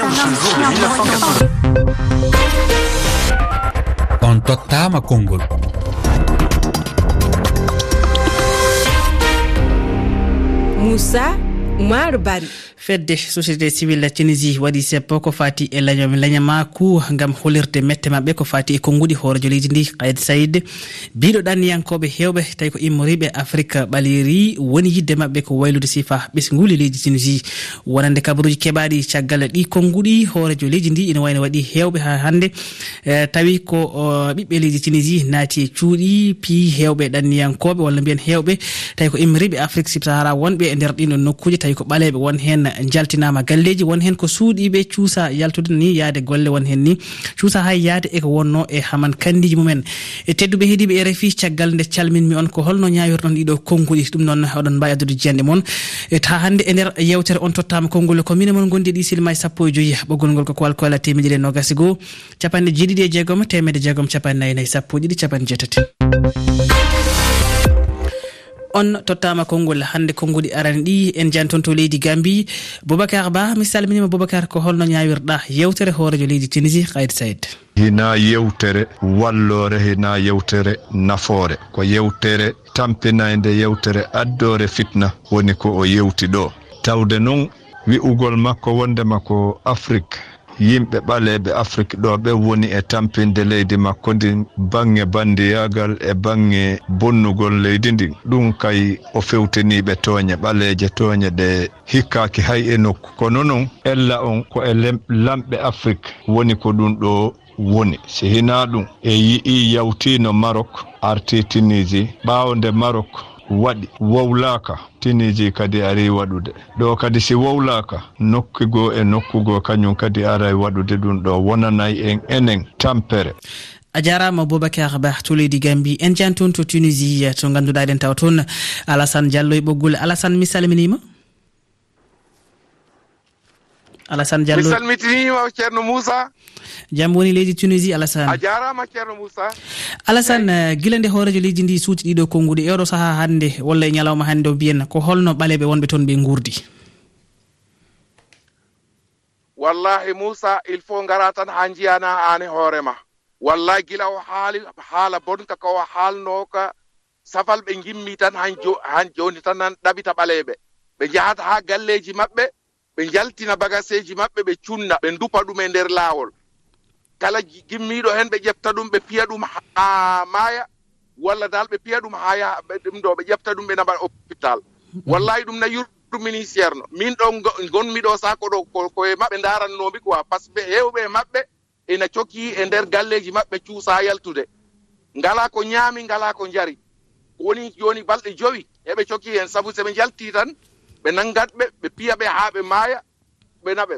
revient au jour de 1980. on tottama konngol moussa oumaru bari. Fedde société civil tunisie waɗi seppo ko fati e lañom lañama ku gam holirde mette mabɓe ko fati e konnguɗi leydi ndi kayd sayd biɗo ɗanniyankoɓe hewɓe tawi ko immoriɓe afrique ɓaleri woni yidde mabɓe ko waylude sifa ɓesguli leydi tunisie. Wonande kabaruji keɓaɗi caggal ɗi konnguɗi leydi ndi ina wayno waɗi hewɓe ha hannde. Eh, tawi ko eh, ɓiɓɓe leydi tunisie naati e cuuɗi pi hewɓe ɗanniyankoɓe walla mbiyen hewɓe tawi ko immoriɓe afrique sub sahara wonɓe e nder ɗiɗon nokkuji tawi tawi ko ɓaleɓe won hen jaltinama galleji won hen ko suuɗiɓe cuusa yaltude ni yaade golle won hen ni. Cuusa hay yaade eko wonno e haman kandiji mumen. E tedduɓe heediɓe e rfi caggal nde calminmi on ko holno ñawiroɗon ɗiɗo konnguɗi ɗum noon oɗon mbawi addude jiyanɗe moon e ta hannde e nder yewtere on tottama konngol commune mon gondi e ɗi silma e sappo e joyi ɓoggol ngol ko kowal koyla temedɗiɗi e nogasi goho capanɗe jeeɗiɗi e jeegom temedde jeegom capanɗe nayyi nayyi sappo e ɗiɗi capanɗe jeetati. on tottama konngol hannde konnguɗi arani ɗi. En jani toon to leydi gambi boubacar ba mi salminima boubacar ko holno ñawirɗa yewtere hoorejo leydi tunisie kayde sayd hina yewtere wallore hina yewtere nafoore. Ko yewtere tampinande yewtere addore fitna woni ko o yewti ɗo. Tawde noon wi'ugol makko wondema ko afrique. yimɓe ɓaleɓe afrique ɗo ɓe woni e tampinde leydi makko ndi bange bandiyagal e bange bonnugol leydi ndi ɗum kay o fewtaniɓe tooñe ɓaleje tooñe ɗe hikkaki hay e nokku. Kono noon ella on ko e lamɓe afrique woni ko ɗum ɗo woni. Si hina ɗum e yi'i yawtino marok arti tunisie ɓawde marok waɗi wowlaka tiniji kadi ari waɗude. Ɗo kadi si wowlaka nokkugo e nokkugo kañum kadi ara waɗude ɗum ɗo. Wonanayi en enen tampere. A jarama boubacar ba to leydi gambi. En jan toon to tunisie to ganduɗa eɗen tawa toon alassane diallo e ɓoggol. Alassane mi salminima? alassane diallo. mi salmitinima ceerno moussa. Jaam woni leydi tunisie alassane. A jarama ceerno moussa. Alassane eh, guila nde hoorejo leydi ndi suuti ɗiɗo konngude e oɗo saaha hannde walla e ñalawma hannde o mbiyen ko holno ɓaleɓe wonɓe toon ɓe guurdi wallahi moussa il faut ngara tan ha jiyana an hoorema wallahi gila o haali haala bonka ko o haalnoka safal ɓe gimmi tan han jo, han joni tan nan ɗaɓita ɓaleɓe ɓe jahata ha galleji maɓɓe ɓe jaltina bagaseji maɓɓe ɓe cunna ɓe dupa ɗum e nder laawol. Kala gimmiɗo hen ɓe ƴefta ɗum ɓe piya ɗum ha maaya walla dal ɓe piya ɗum ha yaha ɗum ɗo ɓe ƴefta ɗum ɓe naɓa hôpital. Wallahi ɗum na ministére no. Min ɗo gonmiɗo sako ɗo koye maɓɓe darannomi quoi par ce que hewɓe e maɓɓe ena coki e nder galleji maɓɓe cuusa yaltude. Ngala ko ñaami ngala ko jari woni joni balɗe jowi eɓe coki hen saabu so ɓe jalti tan ɓe nanngatɓe ɓe piya ɓe haa ɓe maaya ɓe naɓe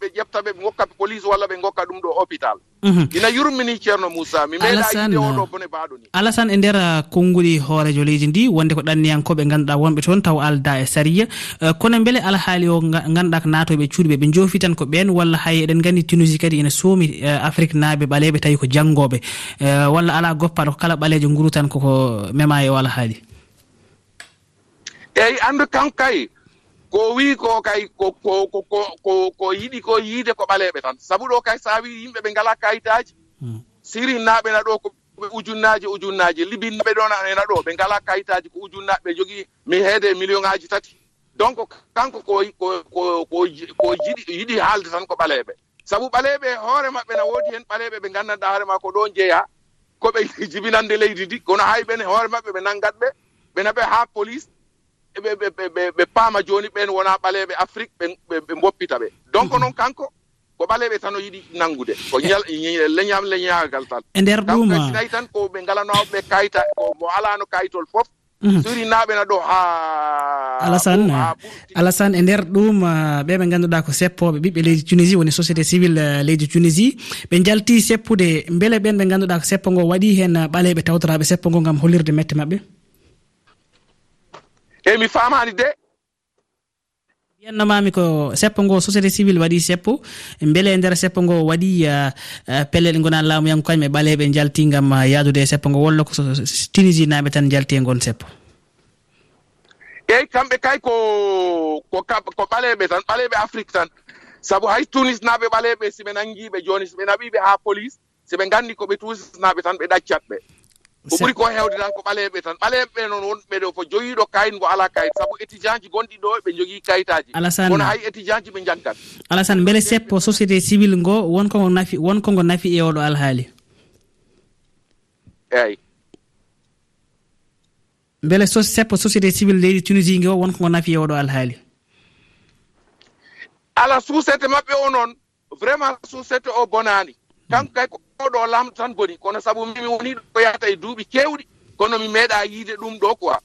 ɓe ƴefta ɓe ɓe gokka police walla ɓe gokka ɗum ɗo hôpital mhm. ina yurmini ceerno moussa mi meeɗa oɗo bone baaɗo ni. Alassane e nder uh, konnguɗi hoorejo leydi ndi wonde ko ɗanniyankoɓe ngannduɗa wonɓe toon taw alda e saria uh, kono beele alhaali o ngannduɗa ko naatoɓe e cuuɗiɓe ɓe joofi tan ko ɓen walla hay eɗen nganndi tunisie kadi ene soomi uh, afrique naaɓe ɓaleɓe tawi ko janngoɓe walla ala goppaɗo ko kala ɓalejo nguru tan koko mema e o alhaali. eeyi anndu kan kay ko wii ko kay ko yiɗi ko yiide ko ɓaleeɓe tan. Sabu ɗo kay so a wii yimɓe ɓe ngalaa kayitaaji hmm. sirinaaɓe na ɗo ko ɓe ujunnaaji ujunnaaji libinnaɓe ɗo ena ɗo ɓe ngalaa kayitaaji ko ujunnaaɓe ɓe jogii mi heede million ŋaaji tati. Donc kanko ko ko yiɗi yiɗi haalde tan ko ɓaleeɓe. Sabu ɓaleeɓe hoore maɓɓe na woodi heen ɓaleeɓe ɓe nganndanɗaa hoore maa ko ɗo njeyaa ko ɓe jibinande leydi ndi. Kono hay ɓene hoore maɓɓe ɓe nanngat ɓe ɓena ɓe haa police ɓe paama jooni ɓeen wonaa ɓaleeɓe afrique ɓe mboppita ɓe. Donc mm-hmm. noon kanko ko ɓaleeɓe tan o yiɗi nanngude. Ko eh. leñam leñaagal tan. E ndeer ɗumnayi tan ko ɓe ngalanaaɓe ɓe kayita mo alaano kayitol fof mm-hmm. surinaaɓe na ɗo ha alassane alassane e ndeer ɗum ɓe ɓe ngannduɗaa ko seppooɓe ɓiɓɓe leydi tunisie woni société civile eh, leydi tunisie. Ɓe njaltii seppude mbele ɓen ɓe ngannduɗaa ko seppo ngo waɗii heen ɓaleeɓe tawtoraaɓe seppo ngo ngam hollirde mette maɓɓe? eyi mi famani de. Wiyannomami ko seppo ngo société civil waɗi seppo. Beele e nder seppo ngo waɗi eh, eh, pellel gona laamuyanko kañum e ɓaleɓe jalti gam eh, yaadude e seppo ngo. Walla ko tunisie naɓe tan jalti e gon seppo. Eyyi kamɓe kay ko ko ko ɓaleɓe tan ɓaleɓe afrique tan. Sabu hay tunis naɓe ɓaleɓe siɓe nangiɓe joni siɓe naɓiɓe ha police siɓe gandi koɓe tunisnaɓe tan ɓe ɗaccat ɓe. ko ɓuri ko hewde tan ko ɓaleeɓe tan. Ɓaleeɓe noon wonɓe ɗo ko jogiiɗo kayit ngo alaa kayit. Sabu étudient ji gonɗi ɗo ɓe jogii kayitaji alasan kono hay étudient ji ɓe jaggat alasan mbele seppo société civil ngo wonkongo nafi wonko ngo nafi e oɗo alhaali? Eeyi. Mbele so seppo société civil leydi tunisie ngo o wonkongo nafi e oɗo alhaali? Ala suusete maɓɓe o noon vraiment suusete o bonaani. Kanko kay ko oɗo lamɗo tan boni kono sabu mimi woni ɗo yahata e duuɓi kewɗi kono mi meeɗa yiide ɗum ɗo quoi.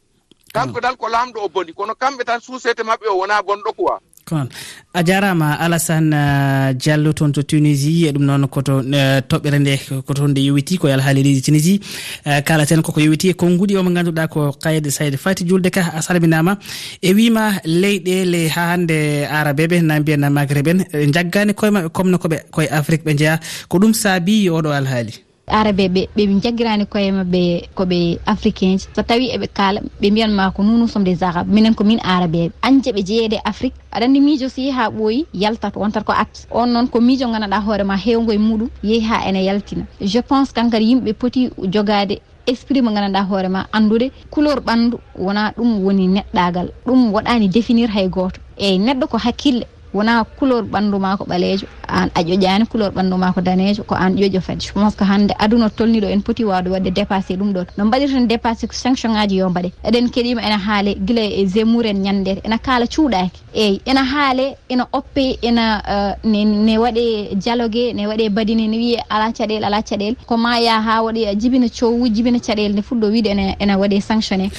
Kanko hmm. dal ko lamɗo o boni. Kono kamɓe tan suusete maɓɓe o wona gonɗo quoi. noon a jarama alassane uh, diallo toon to tunisie e ɗum noon koto uh, toɓɓere nde ko toon nde yowiti koye leydi tunisie. Uh, Kalaten koko yowiti e konnguɗi omo ganduɗa ko kayde sayde fati julde ka a salminama e wima leyɗele ha hande arabeɓe na mbiyana maghreb en magreɓen jaggani koye mabɓe comme no koɓe koye afrique ɓe jeeya ko ɗum saabi oɗo alhaali. arabe ɓe ɓeɓe jaggirani koye mabɓe koɓe africain ji. So tawi eɓe kaala ɓe mbiyanma ko nunu som des arabe minen ko min arabeɓe anje ɓe jeeyede afrique aɗa andi miijo so yeehi ha ɓooyi yaltat wontat ko acte on noon ko miijo ganduɗa hoorema hewgo e muɗum yeehi ha ene yaltina. Je pense kankadi yimɓe poti jogade esprit mo gandanɗa hoorema andude couleur ɓandu wona ɗum woni neɗɗagal ɗum waɗani définir hay goto eyyi neɗɗo ko hakkille wona couleur ɓanndu ma ko ɓaleejo. An a ƴoƴaani couleur ɓanndu ma ko daneejo ko an ƴoƴo fadi. Je pense que hannde aduna tolniɗo en poti waawde waɗde dépassé ɗum ɗon no mbaɗirten dépassé ko sanction ngaji yo mbaɗe eɗen keɗima ene haale gila e gémour en ñandere ena kaala cuuɗaaki. Eyi ena haale ena oppe ena uh, ne waɗe dialogue ne waɗe badine ne wiye ala caɗele ala caɗele ko ma ya ha waɗe jibina cowwu jibina caɗele nde fuɗɗo wiide ene waɗe sanctionné.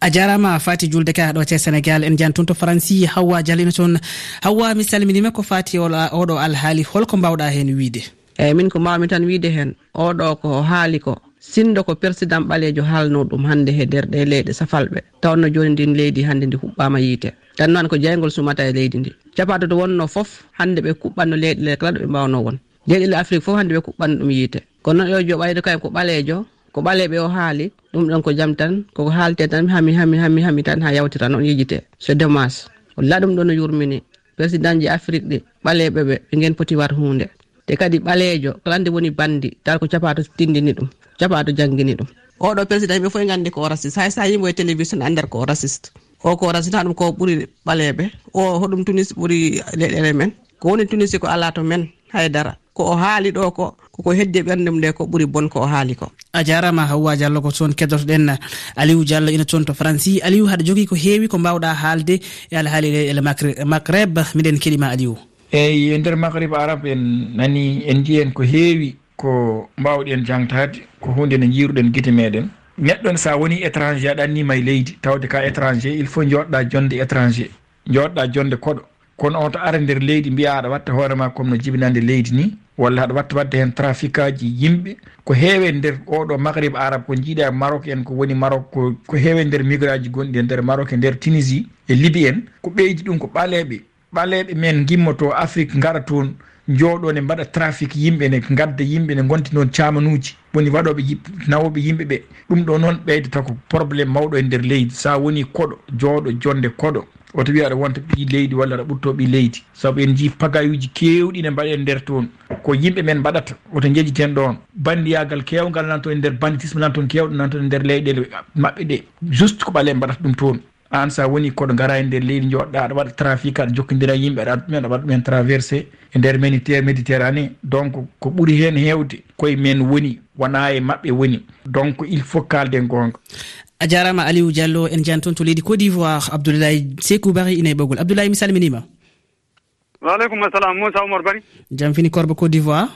A jarama fati julde ka ɗo te sénégal en jani toon to franci hawwa dialino toon. Hawwa mi salminima ko fati oɗo alhaali holko mbawɗa hen wiide? Eyyi min ko mbawmi tan wiide hen. Oɗo ko haali ko sindo ko président ɓaleejo haalno ɗum hande he nder ɗe leyɗe safalɓe. Tawanno joni ndin leydi hande ndi huɓɓama yiite. Tan noon ko jeygol sumata e leydi ndi. Capata to wonno foof hande ɓe kuɓɓanno leyɗele kala ɗo ɓe mbawno won. Leyɗele afrique foof hande ɓe kuɓɓanno ɗum yiite. Kono noon yo jo ɓayde kayen ko ɓaleejo ko ɓaleɓe o haali ɗum ɗon ko jaam tan koko haalte tan hami hami hami hami tan ha yawtira noon yejite so démas walla ɗum ɗon no yurmini. président ji afrique ɗi ɓaleɓe ɓe ɓe gen poti wat hunde. Te kadi ɓaleejo kalande woni bandi tawa ko capato tindini ɗum capato janggini ɗum. Oɗo président yimɓe fof e gandi ko raciste. Hay sa yimo e télévision andar ko raciste. O ko raciste ha ɗum ko ɓuuri ɓaleɓe. O hoɗum tunis ɓuuri leɗɗere men. Ko woni tunisi ko ala to men haydara. Ko o haali ɗo ko koko heddi e ɓerdem nde ko ɓuri bon ko o haali ko. A jarama hawwa diallo ko toon keddotoɗen aliou diallo ina toon to franci aliou haɗa jogui ko heewi ko mbawɗa haalde e alhaali ele macreb miɗen keeɗima aliou. Eyyi e nder magrib arab en nani en jiyen ko heewi ko mbawɗen jangtade ko hunde nde jiruɗen guite meɗen neɗɗon sa woni étranger aɗannima e leydi tawde ka étranger il faut joɗɗa jonde étranger joɗɗa jonde koɗo. Kono on to ara nder leydi mbiya aɗa watta hoorema comme no jibinande leydi ni walla haɗa watta wadde heen trafic aji yimɓe ko heewe nder oɗo maghrib arabe ko jiiɗa e maroc en ko woni maroc ko ko heewe nder migraji gonɗi e nder maroc e nder tunisie e liby en ko ɓeydi ɗum ko ɓaleɓe ɓaleɓe men gimmoto afrique gara toon jooɗo ne mbaɗa trafic yimɓe ne gadda yimɓe ne gonti noon camanuji woni waɗoɓe nawoɓe yimɓe ɓe. Ɗum ɗo noon ɓeydata ko probléme mawɗo e nder leydi sa woni koɗo jooɗo jonde koɗo. oto wiya aɗa wonta ɓi leydi walla aɗa ɓurto ɓi leydi. Saabu en jii pagayuji kewɗi ne mbaɗe nder toon. Ko yimɓe men mbaɗata oto jejiten ɗon bandiyagal kewgal nan toon e nder banditisme nan toon kewɗo nan toon e nder leyɗele maɓɓe ɗe. Juste ko ɓaale mbaɗata ɗum toon. An sa woni koɗo gara e nder leydi joɗɗa aɗa waɗa trafic aɗa jokkodira yimɓe aɗa ɗumen aɗa waɗa ɗumen traversé e nder méditerranée. Donc ko ɓuuri hen hewde koye men woni wona e maɓɓe woni. Donc il faut kalden gonga a jarama aliou diallo en jani toon to leydi côte d'ivoire abdoulaye sekou bari ina e ɓogol abdoulaye mi salminima. Waaleykum assalam moussa oumar bari jam fini korba côte d'ivoire.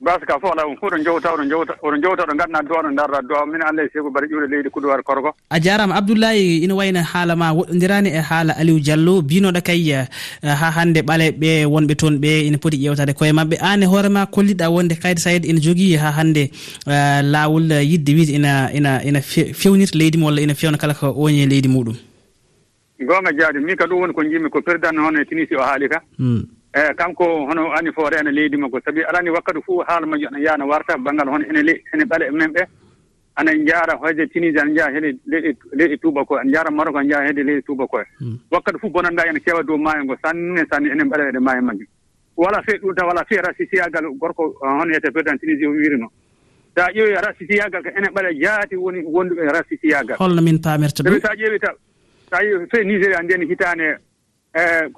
mbasa ka fof ala on fof ɗo jowta oɗo jowta oɗo jowta ɗo gandna duwa ɗo darda duwa min allah e seko mbaɗa ƴuwde leydi kuduwar korgo. A jarama abdoullayi ina wayno haala ma woɗɗodirani e haala aliou diallo. Binoɗo kay eh, ha hande ɓaleɓe wonɓe toon ɓe ina poti ƴewtade koye mabɓe an e hoorema kolliɗa wonde kayde sayed ina jogui ha hande eh, lawol eh, yidde wiide ina ina ina fewnirta leydi mum walla ina fewna kala ko oñe leydi muɗum. Gonga jaadi min ka ɗum woni ko jimmi ko président noon e tunisi o haali ka. Hmm. eeyi kanko hono ani fof reena leydi makko sabi alani wakkati fof haala majju ana yaha warta banngal hono ene ene ɓale e men ɓe. Ana jaara hedde tunisi ana jaha heede leyɗe leyɗe tubakoye ana jaara marok ana jaha heede leyɗe tubakoye hmm. wakkati fof bonanda ene keewa dow maayo ngo sanne sanne enen ɓaɗa eɗe e maayo majju wala fe ɗum ta wala fe rasisiyagal gorko uh, hono yete président tunisi o wirino so a ƴeewi rasisiyagal ko ene ɓaɗa jaati woni wonduɓe rasisiyagal holno min paamirta ɗum. Sa ƴeewi ta sa ƴeewi fe nigéria ndeni hitaane Eh,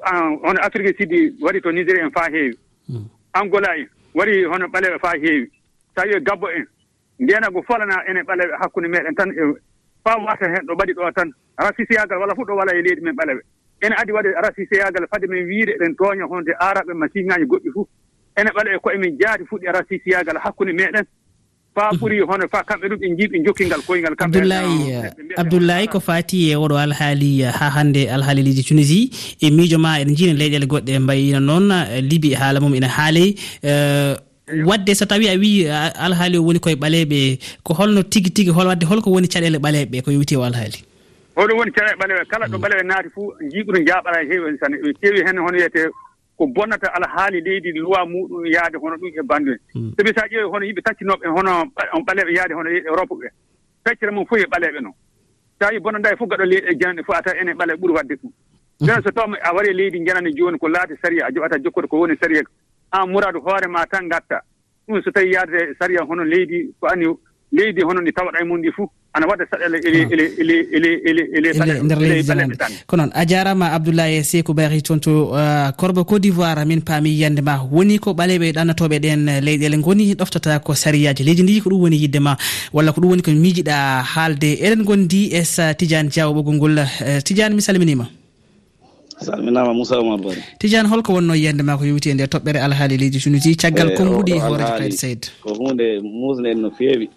hono afrique sidi waɗi to nigéri en faa heewi. Hmm. Angola en waɗi hono ɓaleɓe faa heewi. So tawi gabbo en ndiyana ko folana ene ɓaleɓe hakkunde meɗen tan e, faa wata heen ɗo ɓaɗi ɗo tan. Rasiseyagal walla fof ɗo walaa e leydi men ɓaleɓe. Ene adi waɗe rasiseyagal fade men wiide eɗen tooña honde araɓe masiŋaaji goɗɗi fof ene ɓaɗa e koye men jaati fuɗɗi rasiseyagal hakkunde meɗen. faa ɓuri mhm. hono fa kamɓe ɗum ɓe jiiɓe jokkingal koyngal kamɓe. Abdoulaye eh, ko fati e oɗo alhaali eh, ha hannde alhaaliliji tunisie e miijo ma eɗen jiina leyɗele goɗɗe mbayino noon eh, libi e haala mum ene haaley wadde so tawi a wi alhaali o woni koye ɓaleɓe ko holno tigi tigi hol wadde holko woni caɗele ɓaleɓe ko yewti o alhaali? Hoɗum woni caɗele ɓaleɓe kala ɗo mm. ɓaleɓe naati fuu jiiɓuru jaaɓala e heewi tan ɓe keewi hen hono wiyete ko bonnata alhaali leydi loi muɗum yaade hono ɗum e bandu en hmm. sabi so a ƴeewi hono yimɓe taccinooɓe hono on ɓaleeɓe yaade hono e europe ɓe. Feccere mum fof e ɓaleeɓe noon so a yi bonnanda e fof gaɗo leyɗe janande fof ata enen ɓalee ɓuri waɗde ɗum. Hmm. Jooni so tawma a wari leydi janande jooni ko laati saria a joɓata jokkude ko woni saria an muradu hoore ma tan gatta ɗum so tawi yaadete saria hono leydi ko ani leydi hono ndi tawaɗa e mum ndi fuu. Ana waɗa saɗele ele nder leydi zelande ko noon a jarama abdoulaye sekou bayri toon to korba euh, côte d'ivoire min paami yiyande ma. Woni ko ɓaleɓe ɗannotoɓe ɗen euh, leyɗele goni ɗoftata ko sariyaji. Leydi ndi ko ɗum woni yidde ma walla ko ɗum woni ko miijiɗa haalde. Eɗen gondi es tidiane diaw ɓoggol ngol euh, tidiane mi salminima. salminama moussa oumar bari. Tidiane holko wonno yiyande ma ko yowiti e nde toɓɓere alhaali leydi sunuji caggal eh, konnguɗi hoorejo kaydi sayd ko hunde musde en no feewi.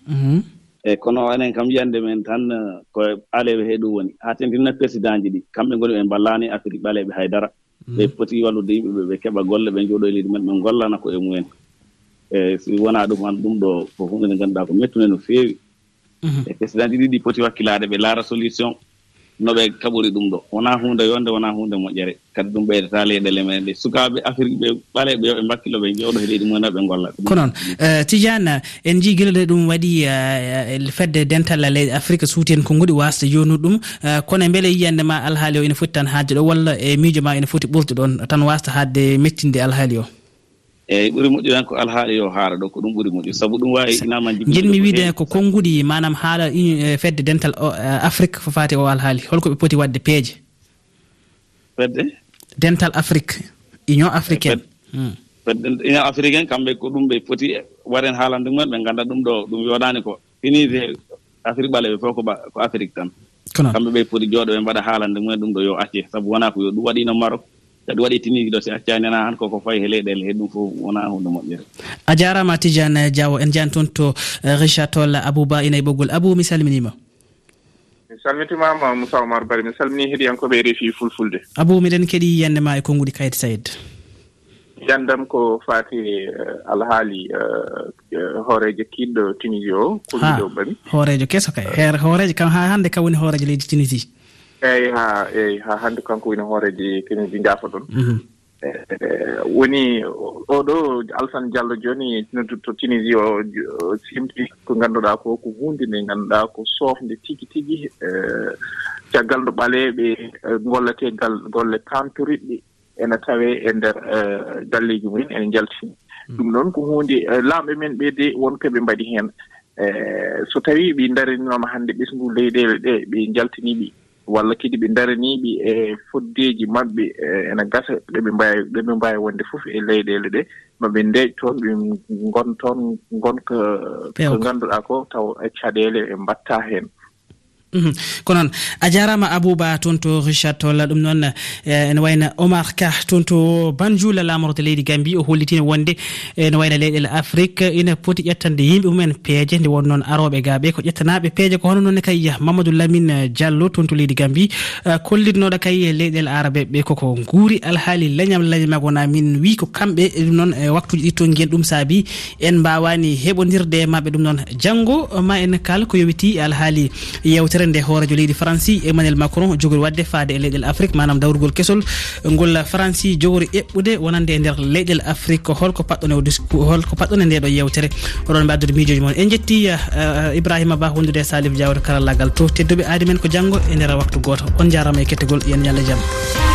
Eyi kono enen kam yiyande men tan eh, ko ɓaleɓe he ɗum woni. Haa tentinna président ji ɗi kamɓe goni ɓe ballani afrique ɓaleɓe haydara. Mhm. Ɓe poti wallude yimɓeɓe ɓe keeɓa golle ɓe jooɗo e leydi men ɓe gollana ko e mumen. Eyi si wona ɗum an ɗum ɗo ko hunde nde ngannduɗaa ko mettune no feewi. Mhm. E président ji ɗiɗi poti wakkilade ɓe laara solution. no ɓe kaɓori ɗum ɗo. Wonaa huunde yonde wonaa huunde moƴƴere. Kadi ɗum ɓeydata leyɗele men ɗe sukaaɓe afrique ɓe ɓaleɓe yo ɓe mbakkilo ɓe jewɗo e leydi mumen ɓe golla ko noon eh, tidiane en jii gilɗe ɗum waɗi eh, eh, fedde dental e leydi afrique suuti en konnguɗi wasde jonude ɗum kono e beele yiyande ma alhaali o ene foti tan haajde ɗo walla e miijo ma ene foti ɓurde ɗon tan wasta haadde mettinde alhaali o eeyi ɓuri moƴƴu tan ko alhaali yo haara ɗo ko ɗum ɓuri moƴƴu sabu ɗum waawi inama jinmi wiide ko konngudi manam haala e, fedde dental e, afrique fo fati o alhaali. Holko ɓe poti waɗde peeje. Fedde? Dental afrique union africaine. Fedde. Union africaine kamɓe ko ɗum ɓe poti waren haalande mumen ɓe ngannda ɗum ɗo ɗum yoɗani ko finide afrique ɓaleɓe fof ko afrique tan. Kamɓe ɓe poti jooɗo ɓe mbaɗa haalande mumen ɗum ɗo yo acce. Sabu wona ko yo ɗum waɗino marok kadi waɗi tini ɗo si accani ana han koko fayi he leyɗele he ɗum fof wona hunde moƴƴere. A jarama tidiane diawo en jani toon to eh, richard toll abouba ina e ɓoggol. Abou mi salminima. Mi salmitimama moussa oumar bari mi salmini heeɗiyankoɓe reefi fulfulde. Abou miɗen keeɗi yiyande ma e konnguɗi kayit sayd yandam ko fati eh, alhaali eh, hoorejo kiɗɗo tunisie o kulɗo ɓami hoorejo keso kay. Her hoorejo kam ha hannde kam woni hoorejo leydi tunisie eeyi ha eeyi ha hannde kanko woni hooreji keniji njaafa ɗon mhm. eh, woni oɗo alassane diallo jooni to tunisie o simti ko ngannduɗaa ko ko huunde nde ngannduɗaa ko soofnde tigi tigi eh, caggal no ɓaleeɓe eh, gollete golle tanturiɗɗi ene tawee e ndeer galleeji mumen ene njaltini mm. ɗum noon ko huunde laamɓe men ɓe de wonko ɓe mbaɗi heen. So tawii ɓe ndarinooma hannde ɓesngu leyɗeele ɗe ɓe njaltiniiɓi walla kadi ɓe daraniiɓe e foddeeji maɓɓe e, ene gasa ɗe ɓe mbawi ɗe ɓe mbawi wonde fof e leyɗeele ɗe. Maɓe ndeeƴ toon ɓe ngon toon gonka ko ngannduɗaa ko taw caɗeele e mbatta heen. Mhm. ko noon a jarama abouba toon to richard tolla ɗum noon e, ene wayno omar ka toon to banjoula lamorde leydi gambi o hollitino wonde ene wayno leyɗele afrique. Ina poti ƴettande yimɓe mumen peeje nde won noon aroɓe gaɓe ko ƴettanaɓe peeje. Ko hono noonne kay mamadou lamine diallo toon to leydi gambi e, kollitnoɗo kay leyɗele arabe ɓe koko guuri alhaali leñam leñama wona min wi ko kamɓe e ɗum noon waktuji ɗi ton guel ɗum saabi en mbawani heɓodirde mabɓe ɗum noon. Janggo ma en kala ko yowiti alhaali yewtere yewtere nde hoorejo leydi franci emmanuel macron jogori wadde faade e leyɗel afrique manam dawrugol kesol. Ngol franci jogori eɓɓude wonande e nder leyɗel afrique holko paɗɗone holko paɗɗone nde ɗo yewtere. Oɗon mbaddude miijoji moon. En jetti eh, eh, ibrahima ba wondude e salif diawre karallagal to tedduɓe aadi men ko janggo e nder waktu goto on jarama e kettegol yen ñalle jaam.